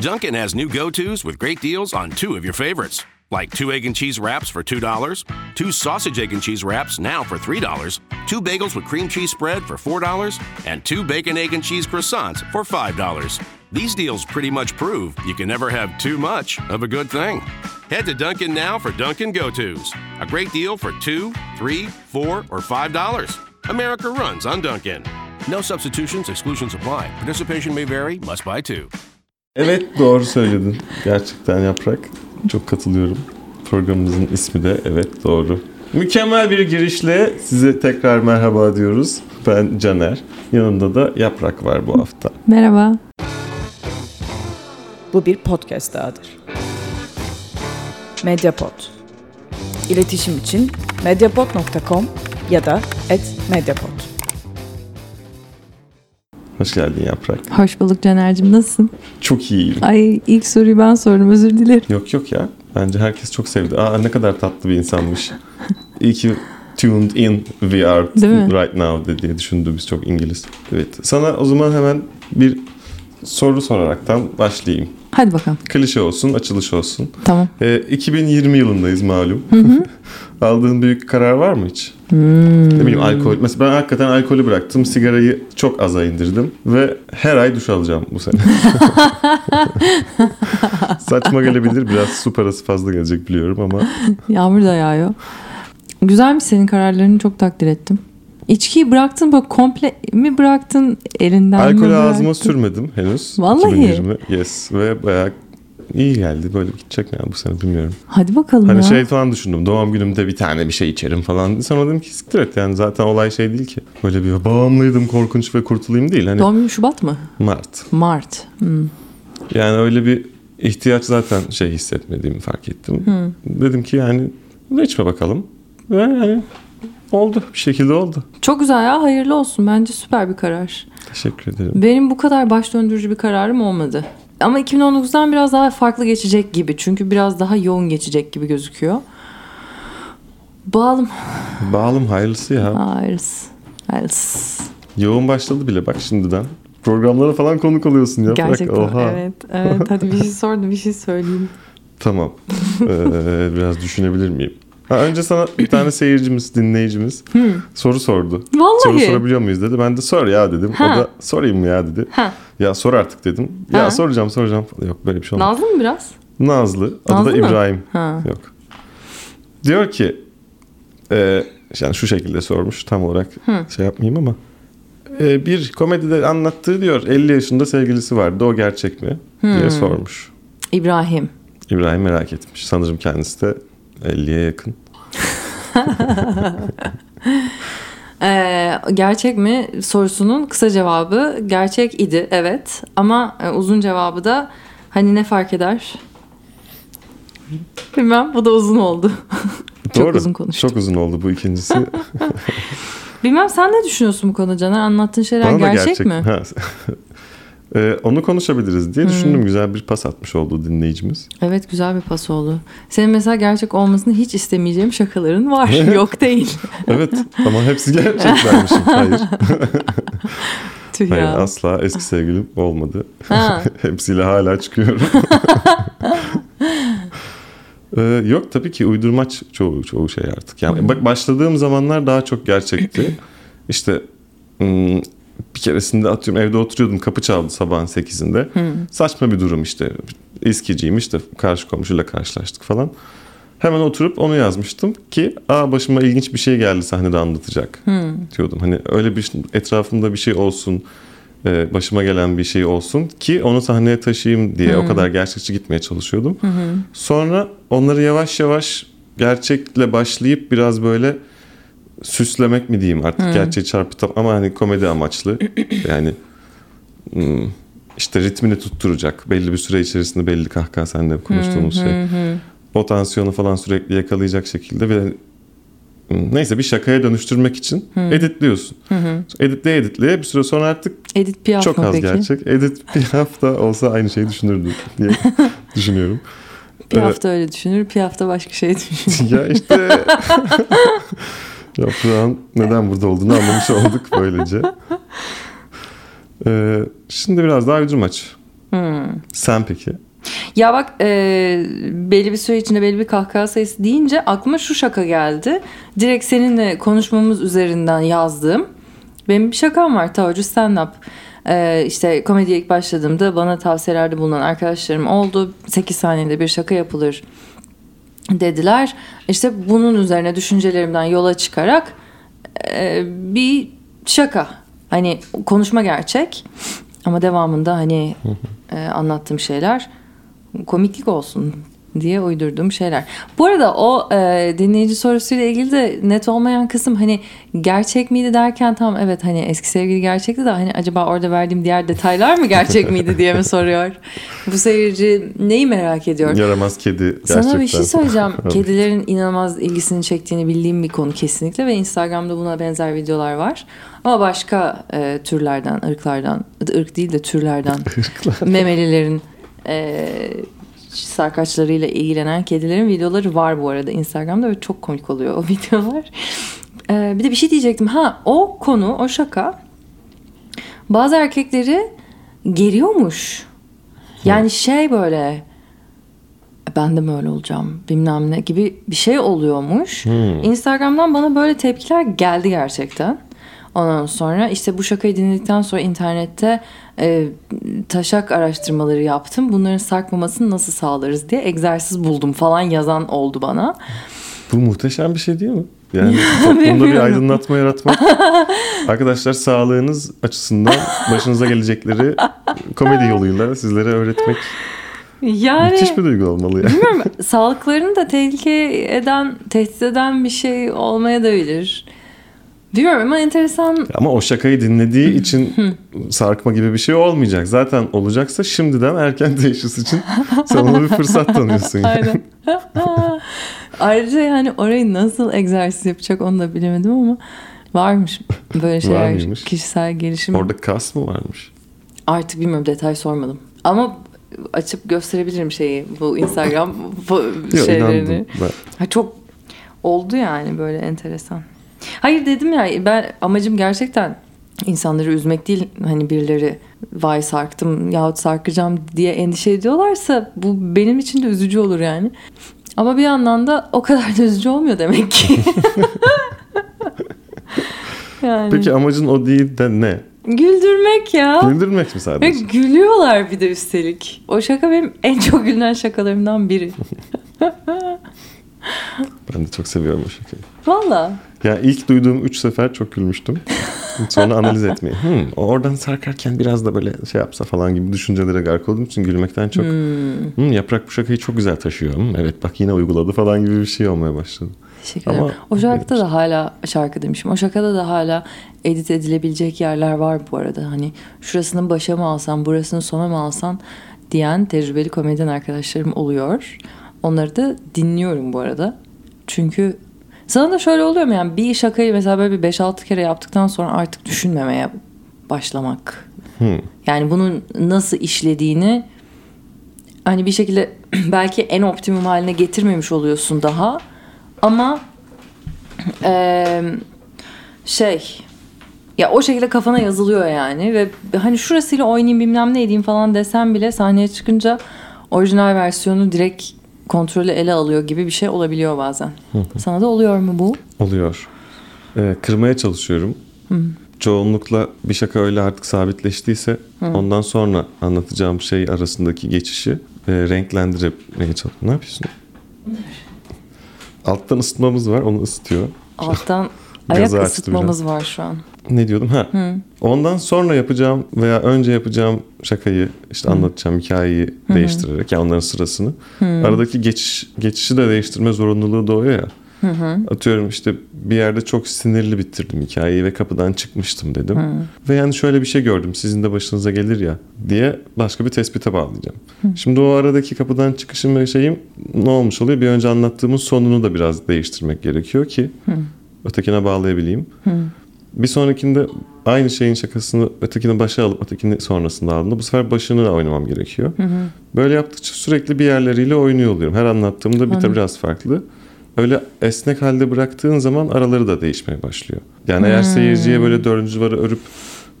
Dunkin' has new go tos with great deals on two of your favorites, like two egg and cheese wraps for $2, two sausage, egg, and cheese wraps now for $3, two bagels with cream cheese spread for $4, and two bacon, egg, and cheese croissants for $5. These deals pretty much prove you can never have too much of a good thing. Head to Dunkin' now for Dunkin' Go Tos. A great deal for two, three, four, or $5. America runs on Dunkin'. No substitutions, exclusions apply. Participation may vary, must buy two. Evet doğru söyledin. Gerçekten Yaprak. Çok katılıyorum. Programımızın ismi de evet doğru. Mükemmel bir girişle size tekrar merhaba diyoruz. Ben Caner. Yanında da Yaprak var bu hafta. Merhaba. Bu bir podcast dahadır. Mediapod. İletişim için mediapod.com ya da @mediapod. Hoş geldin Yaprak. Hoş bulduk Caner'cim. Nasılsın? Çok iyiyim. Ay ilk soruyu ben sordum. Özür dilerim. Yok yok ya. Bence herkes çok sevdi. Aa ne kadar tatlı bir insanmış. İyi ki tuned in we are right now diye düşündüğümüz çok İngiliz. Evet. Sana o zaman hemen bir soru soraraktan başlayayım. Hadi bakalım. Klişe olsun, açılış olsun. Tamam. Ee, 2020 yılındayız malum. Aldığın büyük karar var mı hiç? Hmm. Ne bileyim alkol. Mesela ben hakikaten alkolü bıraktım. Sigarayı çok aza indirdim. Ve her ay duş alacağım bu sene. Saçma gelebilir. Biraz su parası fazla gelecek biliyorum ama. Yağmur da yağıyor. Güzelmiş senin kararlarını çok takdir ettim. İçkiyi bıraktın böyle komple mi bıraktın elinden mi Alkolü bıraktın? ağzıma sürmedim henüz. Vallahi. 2020. Yes. Ve bayağı iyi geldi. Böyle gidecek mi ya bu sene bilmiyorum. Hadi bakalım Hani ya. şey falan düşündüm. Doğum günümde bir tane bir şey içerim falan. Sonra dedim ki siktir et yani zaten olay şey değil ki. Böyle bir bağımlıydım korkunç ve kurtulayım değil. Hani Doğum günü Şubat mı? Mart. Mart. Hmm. Yani öyle bir ihtiyaç zaten şey hissetmediğimi fark ettim. Dedim ki yani ne içme bakalım. Ve yani oldu. Bir şekilde oldu. Çok güzel ya. Hayırlı olsun. Bence süper bir karar. Teşekkür ederim. Benim bu kadar baş döndürücü bir kararım olmadı. Ama 2019'dan biraz daha farklı geçecek gibi. Çünkü biraz daha yoğun geçecek gibi gözüküyor. Bağlım. Bağlım hayırlısı ya. Hayırlısı. Hayırlısı. Yoğun başladı bile bak şimdiden. Programlara falan konuk oluyorsun ya. Gerçekten oha. evet. Evet hadi bir şey sordu bir şey söyleyeyim. Tamam. Ee, biraz düşünebilir miyim? Ha, önce sana bir tane seyircimiz, dinleyicimiz soru sordu. Vallahi. Soru sorabiliyor muyuz dedi. Ben de sor ya dedim. Ha. O da sorayım mı ya dedi. Ha. Ya sor artık dedim. Ya Ha. soracağım soracağım. Yok böyle bir şey olmaz. Nazlı mı biraz? Nazlı. Adı Nazlı da mı? İbrahim. Ha. Yok. Diyor ki e, yani şu şekilde sormuş tam olarak şey yapmayayım ama e, bir komedide anlattığı diyor 50 yaşında sevgilisi vardı o gerçek mi diye sormuş. İbrahim. İbrahim merak etmiş. Sanırım kendisi de 50'ye yakın. Ee, gerçek mi sorusunun kısa cevabı gerçek idi evet. Ama e, uzun cevabı da hani ne fark eder? Bilmem bu da uzun oldu. Çok Doğru. uzun konuştum. Çok uzun oldu bu ikincisi. Bilmem sen ne düşünüyorsun bu konuda Caner? Anlattığın şeyler Bana da gerçek, mi? Ha. E, onu konuşabiliriz Hmm. diye düşündüm. Güzel bir pas atmış oldu dinleyicimiz. Evet güzel bir pas oldu. Senin mesela gerçek olmasını hiç istemeyeceğim şakaların var. Yok değil. Evet ama hepsi gerçeklermişim. Hayır. Tüh Hayır ya. asla eski sevgilim olmadı. Ha. Hepsiyle hala çıkıyorum. Ee, yok tabii ki uydurmaç çoğu çoğu şey artık. Yani bak başladığım zamanlar daha çok gerçekti. İşte hmm, bir keresinde atıyorum evde oturuyordum kapı çaldı sabahın 8'inde. Saçma bir durum işte. İskiciyim işte karşı komşuyla karşılaştık falan. Hemen oturup onu yazmıştım ki aa başıma ilginç bir şey geldi sahnede anlatacak diyordum. Hani öyle bir etrafımda bir şey olsun e, başıma gelen bir şey olsun ki onu sahneye taşıyayım diye o kadar gerçekçi gitmeye çalışıyordum. Sonra onları yavaş yavaş gerçekle başlayıp biraz böyle süslemek mi diyeyim artık gerçeği çarpıtam ama hani komedi amaçlı yani hmm, işte ritmini tutturacak belli bir süre içerisinde belli kahkaha seninle konuştuğumuz şey o tansiyonu falan sürekli yakalayacak şekilde ve hmm, neyse bir şakaya dönüştürmek için editliyorsun. Editleye editleye bir süre sonra artık Edit Piaf çok az peki? gerçek. Edit bir hafta olsa aynı şeyi düşünürdü diye düşünüyorum. Piaf da öyle düşünür. Piaf da başka şey düşünür. ya işte yaprağın neden burada olduğunu anlamış olduk böylece. Ee, şimdi biraz daha uydurmaç. Sen peki? Ya bak e, belli bir süre içinde belli bir kahkaha sayısı deyince aklıma şu şaka geldi. Direkt seninle konuşmamız üzerinden yazdığım. Benim bir şakam var Tavucu Stand Up. E, işte komediye ilk başladığımda bana tavsiyelerde bulunan arkadaşlarım oldu. 8 saniyede bir şaka yapılır dediler. İşte bunun üzerine düşüncelerimden yola çıkarak e, bir şaka. Hani konuşma gerçek ama devamında hani e, anlattığım şeyler komiklik olsun diye uydurduğum şeyler. Bu arada o e, dinleyici sorusuyla ilgili de net olmayan kısım hani gerçek miydi derken tam evet hani eski sevgili gerçekti de hani acaba orada verdiğim diğer detaylar mı gerçek miydi diye mi soruyor. Bu seyirci neyi merak ediyor? Yaramaz kedi gerçekten. Sana bir şey söyleyeceğim. Kedilerin inanılmaz ilgisini çektiğini bildiğim bir konu kesinlikle ve Instagram'da buna benzer videolar var. Ama başka e, türlerden, ırklardan, ırk değil de türlerden memelilerin e, sarkaçlarıyla ilgilenen kedilerin videoları var bu arada Instagram'da ve çok komik oluyor o videolar. E, bir de bir şey diyecektim. Ha o konu, o şaka bazı erkekleri geriyormuş. Yani şey böyle ben de mi öyle olacağım bilmem ne gibi bir şey oluyormuş. Instagram'dan bana böyle tepkiler geldi gerçekten. Ondan sonra işte bu şakayı dinledikten sonra internette e, taşak araştırmaları yaptım. Bunların sarkmamasını nasıl sağlarız diye egzersiz buldum falan yazan oldu bana. Bu muhteşem bir şey değil mi? Yani toplumda bir aydınlatma yaratmak. Arkadaşlar sağlığınız açısından başınıza gelecekleri komedi yoluyla sizlere öğretmek Yani müthiş bir duygu olmalı ya. bilmiyorum sağlıklarını da tehlike eden, tehdit eden bir şey olmaya da bilir. Bilmiyorum ama enteresan Ama o şakayı dinlediği için sarkma gibi bir şey olmayacak. Zaten olacaksa şimdiden erken teşhis için sen ona bir fırsat tanıyorsun. Yani. Aynen. Ayrıca yani orayı nasıl egzersiz yapacak onu da bilemedim ama varmış böyle şeyler. mıymış? Kişisel gelişim. Orada kas mı varmış? Artık bilmiyorum detay sormadım. Ama açıp gösterebilirim şeyi bu Instagram bu şeylerini. Ben. Ha, çok oldu yani böyle enteresan. Hayır dedim ya ben amacım gerçekten insanları üzmek değil hani birileri vay sarktım yahut sarkacağım diye endişe ediyorlarsa bu benim için de üzücü olur yani. Ama bir yandan da o kadar da üzücü olmuyor demek ki. yani Peki amacın o değil de ne? güldürmek ya. Güldürmek mi Ve sadece? gülüyorlar bir de üstelik. O şaka benim en çok gülünen şakalarımdan biri. Ben de çok seviyorum o şakayı. Valla. Yani ilk duyduğum üç sefer çok gülmüştüm. Sonra analiz etmeyi. Hmm, o oradan sarkarken biraz da böyle şey yapsa falan gibi düşüncelere gark olduğum için gülmekten çok "Hmm, yaprak bu şakayı çok güzel taşıyor. Hmm, evet bak yine uyguladı falan gibi bir şey olmaya başladı. Teşekkür ederim. Ama- O şarkıda da hala şarkı demişim. O şakada da hala edit edilebilecek yerler var bu arada. Hani şurasını başa mı alsan, burasını sona mı alsan diyen tecrübeli komedyen arkadaşlarım oluyor. Onları da dinliyorum bu arada. Çünkü sana da şöyle oluyor mu yani bir şakayı mesela böyle bir 5-6 kere yaptıktan sonra artık düşünmemeye başlamak. Hmm. Yani bunun nasıl işlediğini hani bir şekilde belki en optimum haline getirmemiş oluyorsun daha. Ama eee, şey ya o şekilde kafana yazılıyor yani ve hani şurasıyla oynayayım bilmem ne edeyim falan desem bile sahneye çıkınca orijinal versiyonu direkt kontrolü ele alıyor gibi bir şey olabiliyor bazen. Sana da oluyor mu bu? Oluyor. Ee, kırmaya çalışıyorum. Çoğunlukla bir şaka öyle artık sabitleştiyse ondan sonra anlatacağım şey arasındaki geçişi e, renklendirmeye çalışıyorum. Ne yapıyorsun? Alttan ısıtmamız var onu ısıtıyor. Alttan ayak ısıtmamız var şu an. Ne diyordum? Ha. Ondan sonra yapacağım veya önce yapacağım şakayı işte anlatacağım hikayeyi değiştirerek yani onların sırasını. Aradaki geçiş geçişi de değiştirme zorunluluğu doğuyor ya. Atıyorum işte bir yerde çok sinirli bitirdim hikayeyi ve kapıdan çıkmıştım dedim. Ve yani şöyle bir şey gördüm sizin de başınıza gelir ya diye başka bir tespite bağlayacağım. Şimdi o aradaki kapıdan çıkışım ve şeyim ne olmuş oluyor? Bir önce anlattığımın sonunu da biraz değiştirmek gerekiyor ki ötekine bağlayabileyim. Bir sonrakinde aynı şeyin şakasını ötekini başa alıp ötekini sonrasında aldığımda bu sefer başını oynamam gerekiyor. Böyle yaptıkça sürekli bir yerleriyle oynuyor oluyorum. Her anlattığımda bir de biraz farklı. Öyle esnek halde bıraktığın zaman araları da değişmeye başlıyor. Yani eğer seyirciye böyle dördüncü duvarı örüp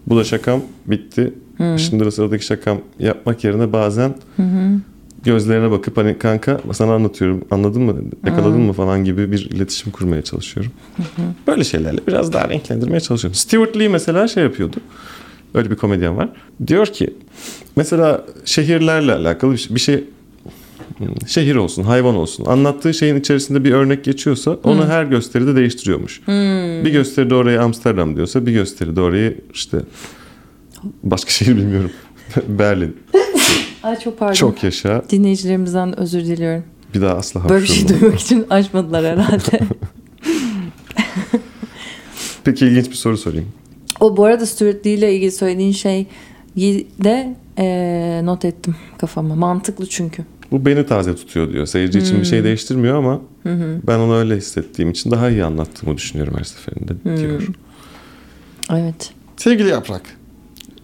bu da şakam bitti Şimdi o sıradaki şakam yapmak yerine bazen gözlerine bakıp hani kanka sana anlatıyorum anladın mı yakaladın mı falan gibi bir iletişim kurmaya çalışıyorum. Böyle şeylerle biraz daha renklendirmeye çalışıyorum. Stuart Lee mesela şey yapıyordu. Öyle bir komedyen var. Diyor ki mesela şehirlerle alakalı bir şey- bir şey şehir olsun, hayvan olsun. Anlattığı şeyin içerisinde bir örnek geçiyorsa onu her gösteride değiştiriyormuş. Bir gösteride oraya Amsterdam diyorsa bir gösteride orayı işte başka şehir bilmiyorum. Berlin. Ay çok pardon. Çok yaşa. Dinleyicilerimizden özür diliyorum. Bir daha asla Böyle bir şey duymak için açmadılar herhalde. Peki ilginç bir soru sorayım. o bu arada Stuart Lee ile ilgili söylediğin şey de e, not ettim kafama. Mantıklı çünkü. Bu beni taze tutuyor diyor. Seyirci için bir şey değiştirmiyor ama ben onu öyle hissettiğim için daha iyi anlattığımı düşünüyorum her seferinde diyor. Evet. Sevgili Yaprak.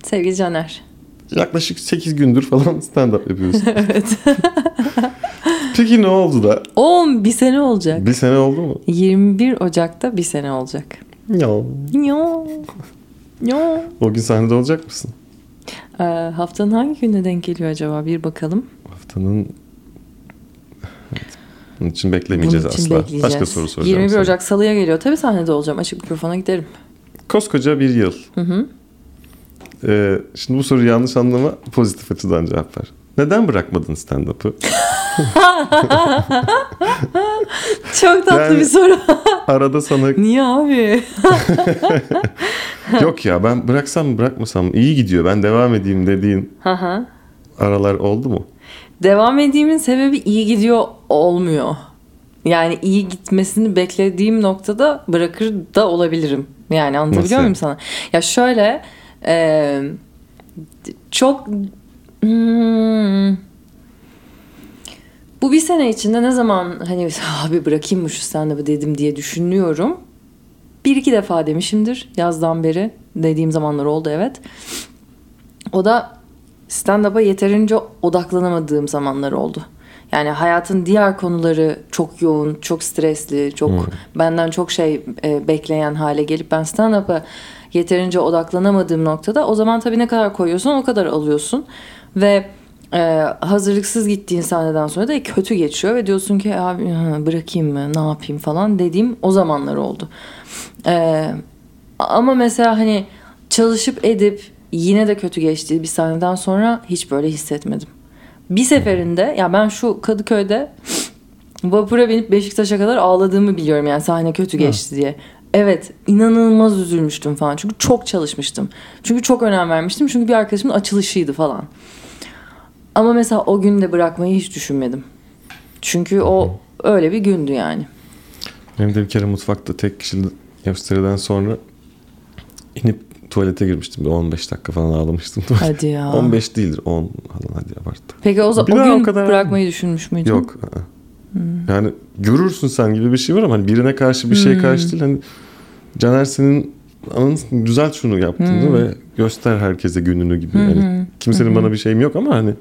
Sevgili Caner. Yaklaşık 8 gündür falan stand-up yapıyorsun. evet. Peki ne oldu da? Oğlum bir sene olacak. Bir sene oldu mu? 21 Ocak'ta bir sene olacak. Ya. Yo. Yo. O gün sahnede olacak mısın? Ee, haftanın hangi gününe denk geliyor acaba? Bir bakalım. Haftanın... Evet. Bunun için beklemeyeceğiz Bunun için asla. bekleyeceğiz. Başka soru soracağım 21 sana. Ocak Salı'ya geliyor. Tabii sahnede olacağım. Açık mikrofona giderim. Koskoca bir yıl. Ee, şimdi bu soruyu yanlış anlama pozitif açıdan cevap ver. Neden bırakmadın stand-up'ı? Çok tatlı Yani- bir soru. Arada sana Niye abi? yok ya ben bıraksam bırakmasam iyi gidiyor ben devam edeyim dediğin aralar oldu mu? Devam edeyimin sebebi iyi gidiyor olmuyor. Yani iyi gitmesini beklediğim noktada bırakır da olabilirim. Yani anlatabiliyor Nasıl muyum sana? Ya şöyle e, çok hmm, bu bir sene içinde ne zaman hani abi bırakayım mı şu stand-up'ı dedim diye düşünüyorum. Bir iki defa demişimdir yazdan beri. Dediğim zamanlar oldu evet. O da stand-up'a yeterince odaklanamadığım zamanlar oldu. Yani hayatın diğer konuları çok yoğun, çok stresli, çok benden çok şey e, bekleyen hale gelip ben stand-up'a yeterince odaklanamadığım noktada o zaman tabii ne kadar koyuyorsan o kadar alıyorsun. Ve e, hazırlıksız gittiğin sahneden sonra da kötü geçiyor ve diyorsun ki abi bırakayım mı ne yapayım falan dediğim o zamanlar oldu. E, ama mesela hani çalışıp edip yine de kötü geçtiği bir sahneden sonra hiç böyle hissetmedim. Bir seferinde ya ben şu Kadıköy'de vapura binip Beşiktaş'a kadar ağladığımı biliyorum yani sahne kötü geçti diye. Evet inanılmaz üzülmüştüm falan çünkü çok çalışmıştım. Çünkü çok önem vermiştim çünkü bir arkadaşımın açılışıydı falan. Ama mesela o gün de bırakmayı hiç düşünmedim. Çünkü o öyle bir gündü yani. Benim de bir kere mutfakta tek kişili gösteriden sonra inip tuvalete girmiştim. Bir 15 dakika falan ağlamıştım. Hadi ya. 15 değildir 10 falan hadi abarttım. Peki o, za- Bir o gün o kadar- bırakmayı düşünmüş müydün? Yok. ı-ı. Yani görürsün sen gibi bir şey var ama hani birine karşı bir şeye karşı değil. Hani Caner senin anın düzelt şunu yaptığını ve göster herkese gününü gibi. Yani kimsenin bana bir şeyim yok ama hani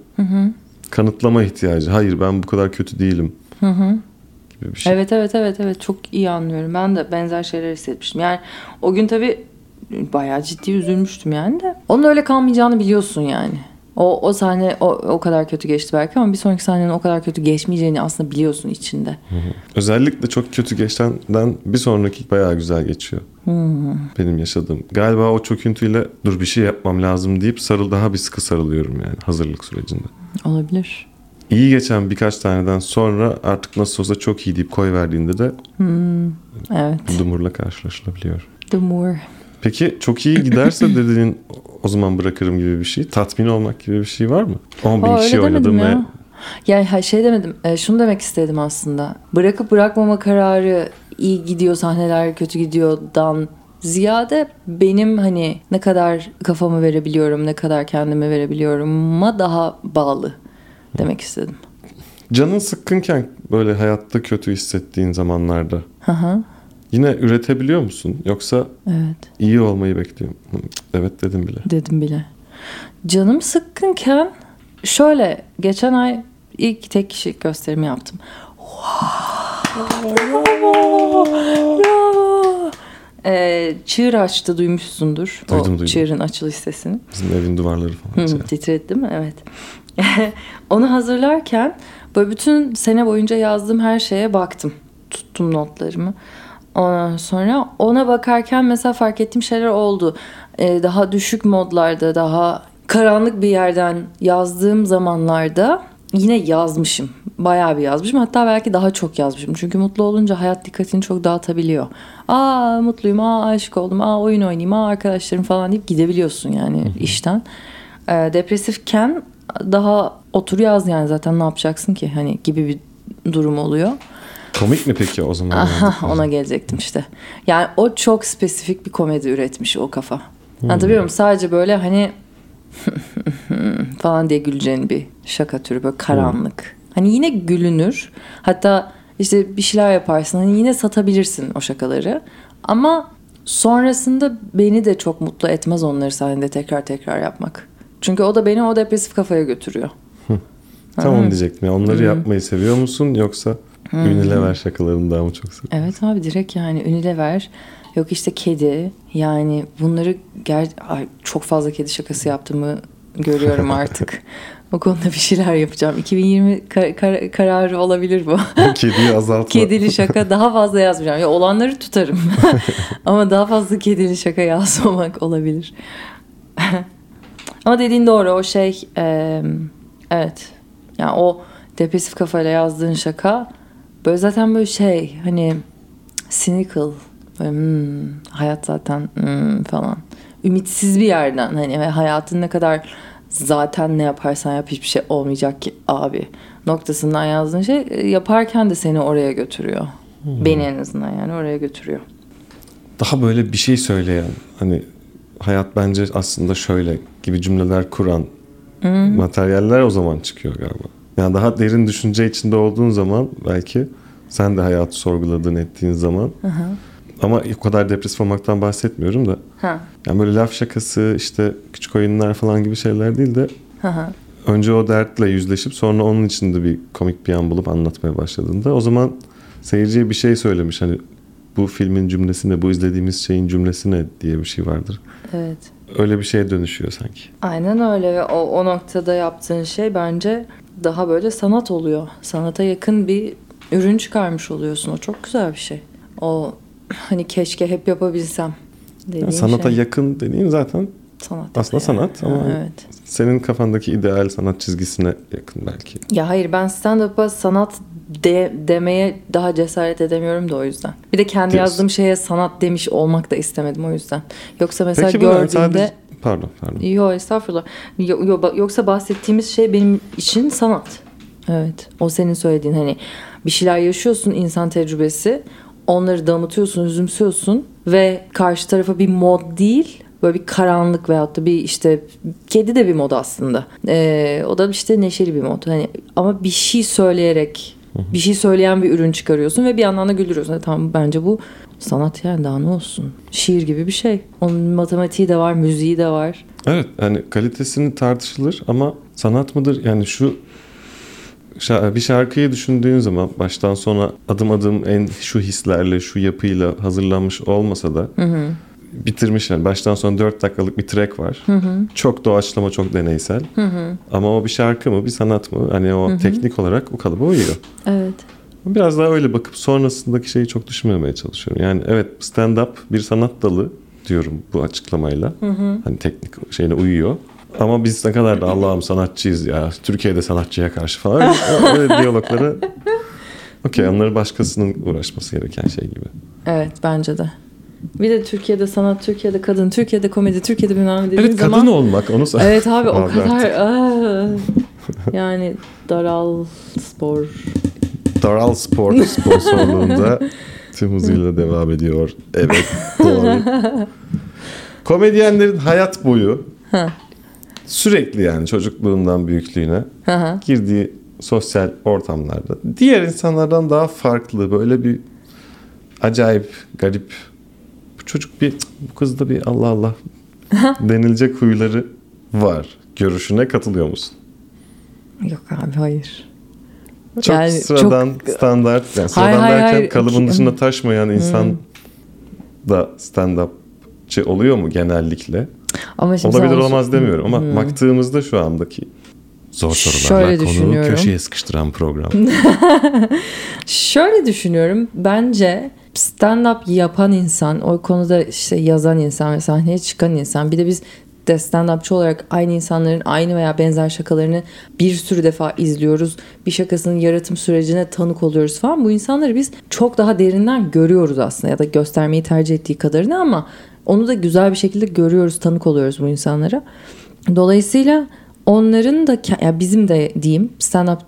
kanıtlama ihtiyacı. Hayır ben bu kadar kötü değilim. Gibi bir şey. Evet evet evet evet çok iyi anlıyorum. Ben de benzer şeyler hissetmiştim. Yani o gün tabii bayağı ciddi üzülmüştüm yani de. Onun öyle kalmayacağını biliyorsun yani. O, o sahne o, o kadar kötü geçti belki ama bir sonraki sahnenin o kadar kötü geçmeyeceğini aslında biliyorsun içinde. Özellikle çok kötü geçenden bir sonraki bayağı güzel geçiyor. Benim yaşadığım. Galiba o çöküntüyle dur bir şey yapmam lazım deyip sarıl daha bir sıkı sarılıyorum yani hazırlık sürecinde. Olabilir. İyi geçen birkaç taneden sonra artık nasıl olsa çok iyi deyip koy verdiğinde de Evet. dumurla karşılaşılabiliyor. More. Peki çok iyi giderse dediğin o zaman bırakırım gibi bir şey. Tatmin olmak gibi bir şey var mı? 10 bin Aa, kişi oynadım ve ya. Yani ha- şey demedim. e, şunu demek istedim aslında. Bırakıp bırakmama kararı iyi gidiyor sahneler kötü gidiyordan ziyade benim hani ne kadar kafamı verebiliyorum, ne kadar kendimi verebiliyorum'a daha bağlı demek istedim. canın sıkkınken böyle hayatta kötü hissettiğin zamanlarda Hı hı. Yine üretebiliyor musun? Yoksa Evet. iyi olmayı bekliyorum. Evet dedim bile. Dedim bile. Canım sıkkınken şöyle geçen ay ilk tek kişilik gösterimi yaptım. Wow, bravo, bravo. e, çığır açtı duymuşsundur. Duydum, o duydum. çığırın açılış sesini. Bizim evin duvarları falan. Şey. titretti mi? Evet. Onu hazırlarken böyle bütün sene boyunca yazdığım her şeye baktım. Tuttum notlarımı. Ondan sonra ona bakarken mesela fark ettiğim şeyler oldu. Ee, daha düşük modlarda, daha karanlık bir yerden yazdığım zamanlarda yine yazmışım. Bayağı bir yazmışım. Hatta belki daha çok yazmışım. Çünkü mutlu olunca hayat dikkatini çok dağıtabiliyor. Aa mutluyum, aa aşık oldum, aa oyun oynayayım, aa arkadaşlarım falan deyip gidebiliyorsun yani işten. Ee, depresifken daha otur yaz yani zaten ne yapacaksın ki hani gibi bir durum oluyor. Komik mi peki o zaman? Aha, ona gelecektim işte. Yani o çok spesifik bir komedi üretmiş o kafa. Anlatabiliyor muyum? Sadece böyle hani falan diye güleceğin bir şaka türü böyle karanlık. Hani yine gülünür. Hatta işte bir şeyler yaparsın. Hani yine satabilirsin o şakaları. Ama sonrasında beni de çok mutlu etmez onları sahnede tekrar tekrar yapmak. Çünkü o da beni o depresif kafaya götürüyor. Tam onu diyecektim. Ya. Onları yapmayı seviyor musun yoksa Unilever şakalarını daha mı çok seviyorsun? Evet abi direkt yani Unilever yok işte kedi yani bunları ger Ay, çok fazla kedi şakası yaptığımı görüyorum artık. o konuda bir şeyler yapacağım. 2020 kar- kar- kararı olabilir bu. Kediyi azaltma. kedili şaka daha fazla yazmayacağım. Ya olanları tutarım. Ama daha fazla kedili şaka yazmamak olabilir. Ama dediğin doğru o şey e, evet. Yani o depresif kafayla yazdığın şaka böyle zaten böyle şey hani cynical böyle, hmm, hayat zaten hmm, falan ümitsiz bir yerden hani ve hayatın ne kadar zaten ne yaparsan yap hiçbir şey olmayacak ki abi noktasından yazdığın şey e, yaparken de seni oraya götürüyor. Beni en azından yani oraya götürüyor. Daha böyle bir şey söyleyen hani hayat bence aslında şöyle gibi cümleler kuran materyaller o zaman çıkıyor galiba. Yani daha derin düşünce içinde olduğun zaman belki sen de hayatı sorguladığın ettiğin zaman ama o kadar depresif olmaktan bahsetmiyorum da Ha. yani böyle laf şakası işte küçük oyunlar falan gibi şeyler değil de Hı hı. önce o dertle yüzleşip sonra onun içinde bir komik bir an bulup anlatmaya başladığında o zaman seyirciye bir şey söylemiş hani bu filmin cümlesi ne bu izlediğimiz şeyin cümlesi ne diye bir şey vardır. Evet. Öyle bir şeye dönüşüyor sanki. Aynen öyle ve o, o noktada yaptığın şey bence daha böyle sanat oluyor. Sanata yakın bir ürün çıkarmış oluyorsun. O çok güzel bir şey. O hani keşke hep yapabilsem dediğin Yani sanata şey. yakın dediğin zaten sanat. aslında sanat ama Ha, evet. senin kafandaki ideal sanat çizgisine yakın belki. Ya hayır ben stand-up'a sanat de, demeye daha cesaret edemiyorum da o yüzden. Bir de kendi Diyorsun. yazdığım şeye sanat demiş olmak da istemedim o yüzden. Yoksa mesela Peki gördüğümde... sadece pardon pardon. Yo estağfurullah. Yo, yo, yoksa bahsettiğimiz şey benim için sanat. Evet. O senin söylediğin hani bir şeyler yaşıyorsun insan tecrübesi. Onları damıtıyorsun, üzümsüyorsun ve karşı tarafa bir mod değil böyle bir karanlık veyahut da bir işte kedi de bir mod aslında. Ee, o da işte neşeli bir mod. Hani ama bir şey söyleyerek bir şey söyleyen bir ürün çıkarıyorsun ve bir yandan da güldürüyorsun. Tamam bence bu sanat yani daha ne olsun. Şiir gibi bir şey. Onun matematiği de var, müziği de var. Evet yani kalitesini tartışılır ama sanat mıdır? Yani şu bir şarkıyı düşündüğün zaman baştan sona adım adım en şu hislerle şu yapıyla hazırlanmış olmasa da bitirmiş yani baştan sona 4 dakikalık bir track var. Çok doğaçlama çok deneysel. Ama o bir şarkı mı bir sanat mı? Hani o teknik olarak o kalıba uyuyor. Evet. Biraz daha öyle bakıp sonrasındaki şeyi çok düşünmemeye çalışıyorum. Yani evet stand up bir sanat dalı diyorum bu açıklamayla. Hani teknik şeyine uyuyor. Ama biz ne kadar da Allah'ım sanatçıyız ya. Türkiye'de sanatçıya karşı falan. öyle diyalogları okey onları başkasının uğraşması gereken şey gibi. Evet bence de. Bir de Türkiye'de sanat, Türkiye'de kadın, Türkiye'de komedi, Türkiye'de bilmem ne dediğin Evet kadın zaman... olmak onu sa- Evet abi o Abi kadar... artık. Aa, yani daral spor. Daral Sport sponsorluğunda tüm hızıyla devam ediyor. Evet doğru. Komedyenlerin hayat boyu sürekli yani çocukluğundan büyüklüğüne girdiği sosyal ortamlarda diğer insanlardan daha farklı böyle bir acayip garip çocuk bir bu kızda bir Allah Allah denilecek huyları var görüşüne katılıyor musun? Yok abi hayır. Çok Yani sıradan çok- standart yani sıradan Hayır, hayır, derken hayır. kalıbın dışında taşmayan insan da stand-upçı oluyor mu genellikle? Ama şimdi Olabilir sana- olmaz demiyorum ama Hmm. baktığımızda şu andaki zor sorularla Şöyle konuyu köşeye sıkıştıran program. Şöyle düşünüyorum. Bence stand-up yapan insan, o konuda işte yazan insan ve sahneye çıkan insan. Bir de biz de stand-upçı olarak aynı insanların aynı veya benzer şakalarını bir sürü defa izliyoruz. Bir şakasının yaratım sürecine tanık oluyoruz falan. Bu insanları biz çok daha derinden görüyoruz aslında ya da göstermeyi tercih ettiği kadarını ama onu da güzel bir şekilde görüyoruz, tanık oluyoruz bu insanlara. Dolayısıyla onların da ya bizim de diyeyim stand-up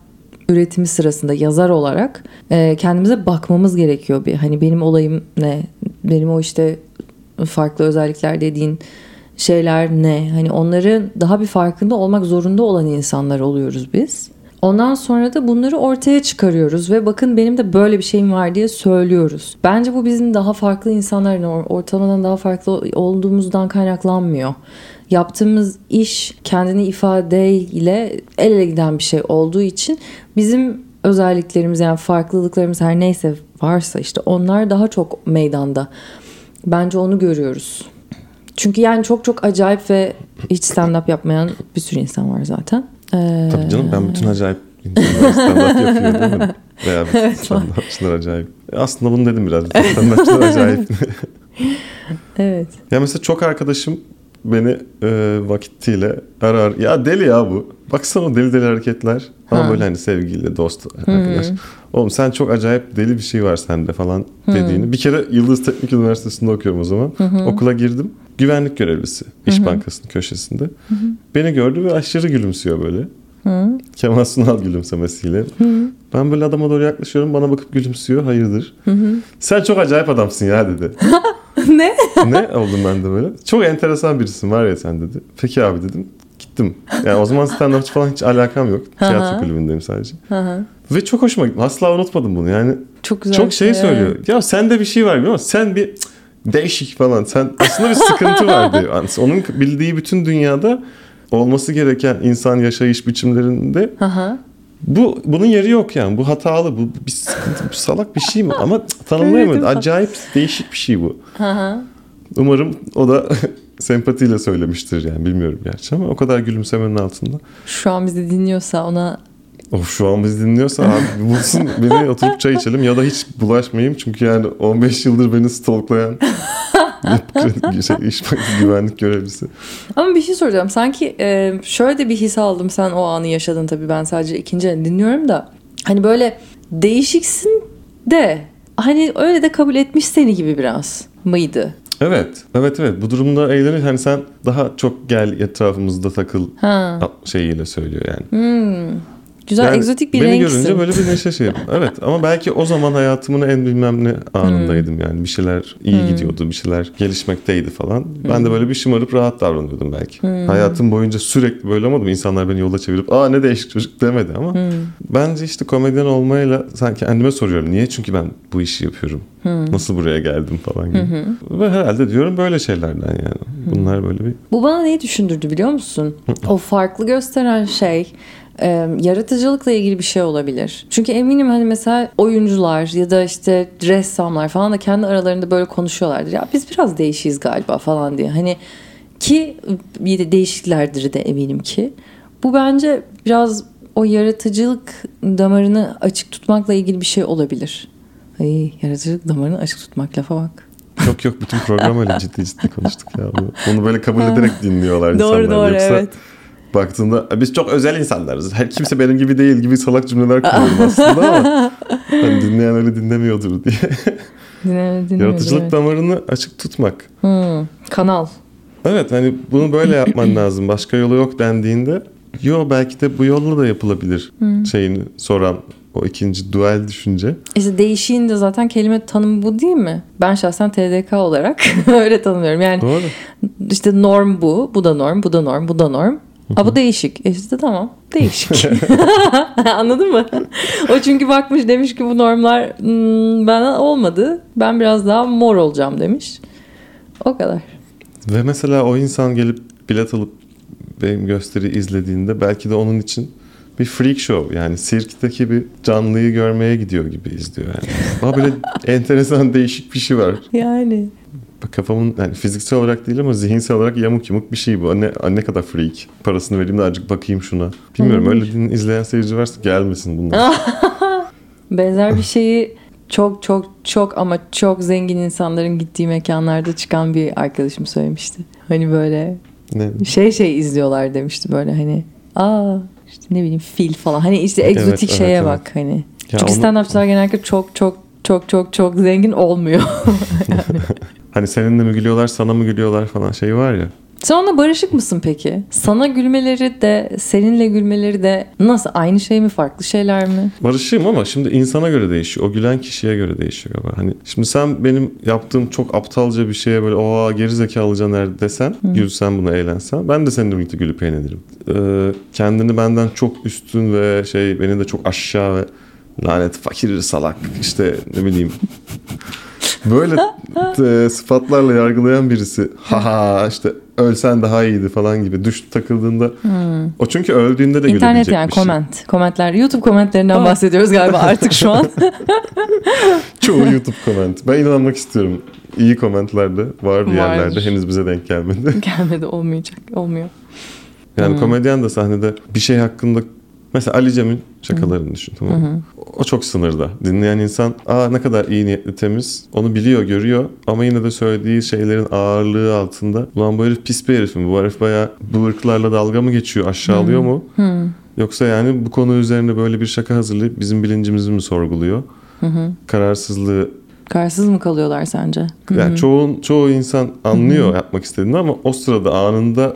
üretimi sırasında yazar olarak e, kendimize bakmamız gerekiyor bir. Hani benim olayım ne? Benim o işte farklı özellikler dediğin şeyler ne? Hani onların daha bir farkında olmak zorunda olan insanlar oluyoruz biz. Ondan sonra da bunları ortaya çıkarıyoruz ve bakın benim de böyle bir şeyim var diye söylüyoruz. Bence bu bizim daha farklı insanların or- ortalamadan daha farklı olduğumuzdan kaynaklanmıyor. Yaptığımız iş kendini ifadeyle el ele giden bir şey olduğu için bizim özelliklerimiz yani farklılıklarımız her neyse varsa işte onlar daha çok meydanda. Bence onu görüyoruz. Çünkü yani çok çok acayip ve hiç stand-up yapmayan bir sürü insan var zaten. Ee, Tabii canım ben bütün acayip stand-up yapıyor değil mi? Veya bütün Evet, stand-upçılar acayip. E, Aslında bunu dedim biraz. Stand-upçılar acayip. Evet. ya mesela çok arkadaşım beni e, vakitiyle arar. Ya deli ya bu. Baksana deli deli hareketler. Ama Ha. böyle hani sevgili, dost, arkadaş. Oğlum sen çok acayip deli bir şey var sende falan dediğini. Bir kere Yıldız Teknik Üniversitesi'nde okuyorum o zaman. Okula girdim. Güvenlik görevlisi. İş Bankası'nın köşesinde. Beni gördü ve aşırı gülümsüyor böyle. Kemal Sunal gülümsemesiyle. Ben böyle adama doğru yaklaşıyorum. Bana bakıp gülümsüyor. Hayırdır? Sen çok acayip adamsın ya dedi. ne? ne oldum ben de böyle. Çok enteresan birisin var ya sen dedi. Peki abi dedim. Gittim. Yani o zaman stand-upçı falan hiç alakam yok. Tiyatro kulübündeyim sadece. Ve çok hoşuma gitti. Asla unutmadım bunu. Yani Çok güzel. çok şey evet. söylüyor. Ya sende bir şey var musun? Sen bir değişik falan. Sen aslında bir sıkıntı var diyor. Yani onun bildiği bütün dünyada olması gereken insan yaşayış biçimlerinde Aha. bu bunun yeri yok yani. Bu hatalı, bu bir sıkıntı, bu salak bir şey mi? Ama cık, tanımlayamadı. Evet, Acayip değişik bir şey bu. Aha. Umarım o da sempatiyle söylemiştir yani bilmiyorum gerçi ama o kadar gülümsemenin altında. Şu an bizi dinliyorsa ona Of şu an bizi dinliyorsa abi bulsun beni oturup çay içelim ya da hiç bulaşmayayım çünkü yani 15 yıldır beni stalklayan şey, iş güvenlik görevlisi. Ama bir şey soracağım. Sanki e, şöyle de bir his aldım. Sen o anı yaşadın tabii. Ben sadece ikinci dinliyorum da. Hani böyle değişiksin de hani öyle de kabul etmiş seni gibi biraz mıydı? Evet, evet, evet. Bu durumda eğlenir. Hani sen daha çok gel etrafımızda takıl Ha. şeyiyle söylüyor yani. Güzel Yani egzotik bir beni renksin. görünce böyle bir neşe şey. Evet ama belki o zaman hayatımın en bilmem ne anındaydım yani. Bir şeyler iyi gidiyordu, bir şeyler gelişmekteydi falan. Ben de böyle bir şımarıp rahat davranıyordum belki. Hayatım boyunca sürekli böyle olmadı mı? İnsanlar beni yola çevirip aa ne değişik çocuk demedi ama. Bence işte komedyen olmayla sanki kendime soruyorum. Niye? Çünkü ben bu işi yapıyorum. Nasıl buraya geldim falan gibi. Ve herhalde diyorum böyle şeylerden yani. Bunlar böyle bir Bu bana neyi düşündürdü biliyor musun? o farklı gösteren şey e, yaratıcılıkla ilgili bir şey olabilir. Çünkü eminim hani mesela oyuncular ya da işte ressamlar falan da kendi aralarında böyle konuşuyorlardır. Ya biz biraz değişiyiz galiba falan diye. Hani ki bir de değişiklerdir de eminim ki. Bu bence biraz o yaratıcılık damarını açık tutmakla ilgili bir şey olabilir. Ay, yaratıcılık damarını açık tutmak lafa bak. Yok yok bütün program öyle ciddi ciddi konuştuk ya. Bunu böyle kabul ederek dinliyorlar Doğru, insanlar. doğru, Yoksa evet. Baktığında "E, biz çok özel insanlarız. Her kimse benim gibi değil gibi salak cümleler kuruyorum aslında ama hani dinleyen öyle dinlemiyordur diye. Dinle, dinle, Yaratıcılık evet. damarını açık tutmak. Hmm, kanal. Evet hani bunu böyle yapman lazım. Başka yolu yok dendiğinde yo belki de bu yolla da yapılabilir şeyini soran o ikinci dual düşünce. İşte değişiğin de zaten kelime tanımı bu değil mi? Ben şahsen TDK olarak öyle tanımlıyorum. Yani Doğru. işte norm bu, bu da norm, bu da norm, bu da norm. Ha bu değişik. E işte tamam. Değişik. Anladın mı? O çünkü bakmış demiş ki bu normlar hmm, bana olmadı. Ben biraz daha mor olacağım demiş. O kadar. Ve mesela o insan gelip bilet alıp benim gösteri izlediğinde belki de onun için bir freak show yani sirkteki bir canlıyı görmeye gidiyor gibi izliyor yani. Ama böyle enteresan değişik bir şey var. Yani. Kafamın yani fiziksel olarak değil ama zihinsel olarak yamuk yumuk bir şey bu. Ne, ne kadar freak. Parasını vereyim de azıcık bakayım şuna. Bilmiyorum öyle din izleyen seyirci varsa gelmesin bunlar. Benzer bir şeyi çok çok çok ama çok zengin insanların gittiği mekanlarda çıkan bir arkadaşım söylemişti. Hani böyle ne? şey şey izliyorlar demişti böyle hani aa işte ne bileyim fil falan. Hani işte egzotik evet, şeye evet. bak hani. Ya Çünkü onu- stand-upçılar genellikle çok çok çok çok çok zengin olmuyor. Hani seninle mi gülüyorlar sana mı gülüyorlar falan şey var ya. Sen onunla barışık mısın peki? Sana gülmeleri de seninle gülmeleri de nasıl aynı şey mi farklı şeyler mi? Barışığım ama şimdi insana göre değişiyor. O gülen kişiye göre değişiyor galiba. Hani şimdi sen benim yaptığım çok aptalca bir şeye böyle oha geri zekalıca nerede desen, gülsen buna eğlensen ben de seninle birlikte gülüp eğlenirim. Ee, kendini benden çok üstün ve şey beni de çok aşağı ve lanet fakir salak işte ne bileyim böyle e, sıfatlarla yargılayan birisi haha işte ölsen daha iyiydi falan gibi düş takıldığında o çünkü öldüğünde de İnternet gülebilecek yani şey. koment. Komentler. YouTube komentlerinden bahsediyoruz galiba artık şu an. Çoğu YouTube koment. Ben inanmak istiyorum. İyi komentlerde var bir yerlerde. Henüz bize denk gelmedi. Gelmedi olmayacak. Olmuyor. Yani komedyen de sahnede bir şey hakkında mesela Ali Cem'in şakalarını düşün tamam mı? O çok sınırda. Dinleyen insan aa ne kadar iyi niyetli temiz onu biliyor görüyor ama yine de söylediği şeylerin ağırlığı altında ulan bu herif pis bir herif mi? Bu herif bayağı bu ırklarla dalga mı geçiyor aşağılıyor mu? Yoksa yani bu konu üzerine böyle bir şaka hazırlayıp bizim bilincimizi mi sorguluyor? Kararsızlığı Kararsız mı kalıyorlar sence? Yani çoğun çoğu insan anlıyor yapmak istediğini ama o sırada anında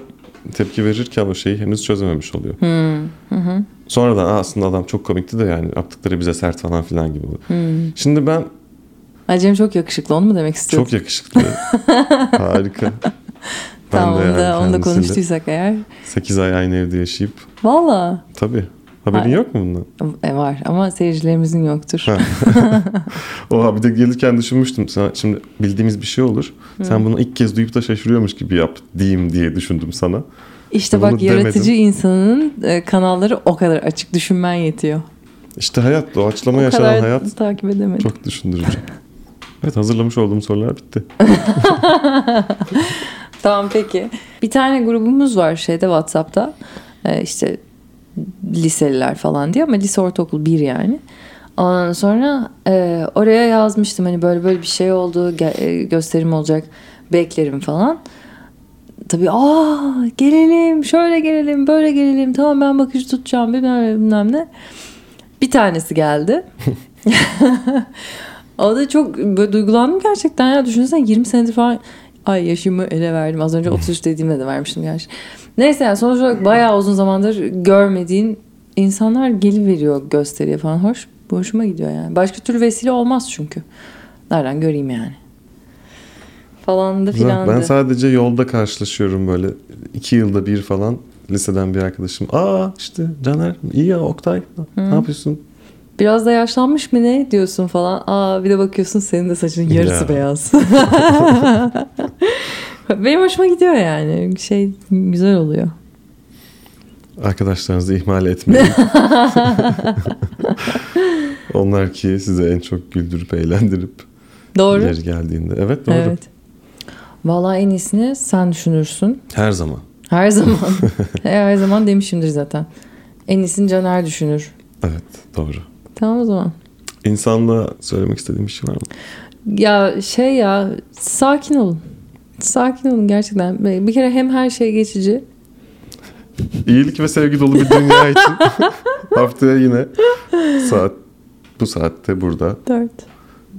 tepki verirken o şeyi henüz çözememiş oluyor. Sonradan "Aa, aslında adam çok komikti de yani yaptıkları bize sert falan filan gibi oluyor. Şimdi ben Acem çok yakışıklı onu mu demek istiyorsun? çok yakışıklı. Harika. Tamam onu da, onu da konuştuysak eğer. 8 ay aynı evde yaşayıp Valla. tabii. Haberin Ay. yok mu bundan? E, var ama seyircilerimizin yoktur. Ha. Oha bir de gelirken düşünmüştüm. Sana, şimdi bildiğimiz bir şey olur. Sen bunu ilk kez duyup da şaşırıyormuş gibi yap diyeyim diye düşündüm sana. İşte bak yaratıcı demedim. insanın e, kanalları o kadar açık düşünmen yetiyor. İşte hayat, doğaçlama yaşanan hayat takip edemedim. çok düşündürücü. Evet hazırlamış olduğum sorular bitti. Tamam peki. Bir tane grubumuz var şeyde WhatsApp'ta. Ee, işte liseliler falan diye ama lise ortaokul bir yani. Ondan sonra e, oraya yazmıştım hani böyle böyle bir şey oldu ge- e, gösterim olacak beklerim falan. Tabii aa gelelim şöyle gelelim böyle gelelim tamam ben bakıcı tutacağım bilmem ne bilmem ne. Bir tanesi geldi. o da çok böyle duygulandım gerçekten ya düşünsene 20 senedir falan ay yaşımı ele verdim. Az önce 33 dediğimde de vermiştim gerçi. Neyse yani sonuç olarak bayağı uzun zamandır görmediğin insanlar geliveriyor gösteriye falan. Hoş, hoşuma gidiyor yani. Başka türlü vesile olmaz çünkü. Nereden göreyim yani. Falan da Güzel. filandı. Ben sadece yolda karşılaşıyorum böyle iki yılda bir falan liseden bir arkadaşım. Aa işte Caner iyi ya Oktay ne yapıyorsun? Biraz da yaşlanmış mı ne diyorsun falan. Aa bir de bakıyorsun senin de saçın yarısı Ya. beyaz. Benim hoşuma gidiyor yani. Şey güzel oluyor. Arkadaşlarınızı ihmal etmeyin. Onlar ki size en çok güldürüp eğlendirip Doğru. yeri geldiğinde. Evet doğru. Evet. Vallahi en iyisini sen düşünürsün. Her zaman. Her zaman. Her zaman demişimdir zaten. En iyisini Caner düşünür. Evet doğru. Tamam o zaman. İnsanlığa söylemek istediğim bir şey var mı? Ya şey ya sakin olun. Sakin olun gerçekten. Bir kere hem her şey geçici. İyilik ve sevgi dolu bir dünya için haftaya yine saat bu saatte burada. Dört.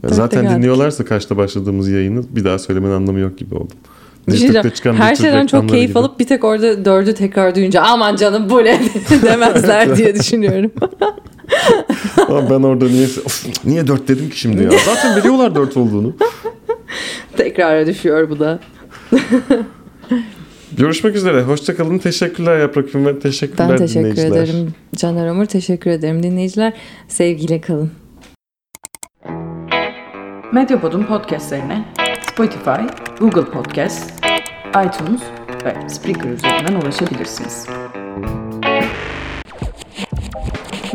Dörtte zaten geldik. dinliyorlarsa kaçta başladığımız yayını bir daha söylemenin anlamı yok gibi oldu. Bir şey çıkan Her şeyden çok keyif gibi. alıp bir tek orada dördü tekrar duyunca aman canım bu ne demezler diye düşünüyorum. Ama ben orada niye niye dört dedim ki şimdi ya? Zaten biliyorlar dört olduğunu. Tekrara düşüyor bu da. Görüşmek üzere. Hoşçakalın. Teşekkürler Yaprak Film ve teşekkürler Ben teşekkür dinleyiciler. ederim. Caner Ömür teşekkür ederim dinleyiciler. Sevgiyle kalın. Medyapod'un podcastlerine Spotify, Google Podcast, iTunes ve Spreaker üzerinden ulaşabilirsiniz.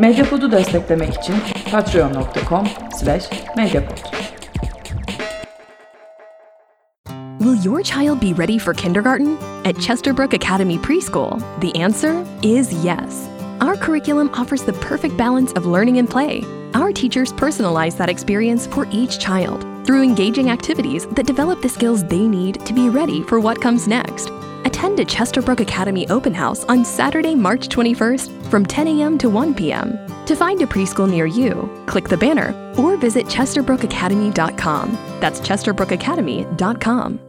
Medyapod'u desteklemek için patreon.com slash medyapod. Will your child be ready for kindergarten? At Chesterbrook Academy Preschool, the answer is yes. Our curriculum offers the perfect balance of learning and play. Our teachers personalize that experience for each child through engaging activities that develop the skills they need to be ready for what comes next. Attend a Chesterbrook Academy open house on Saturday, March 21st from 10 a.m. to 1 p.m. To find a preschool near you, click the banner or visit chesterbrookacademy.com. That's chesterbrookacademy.com.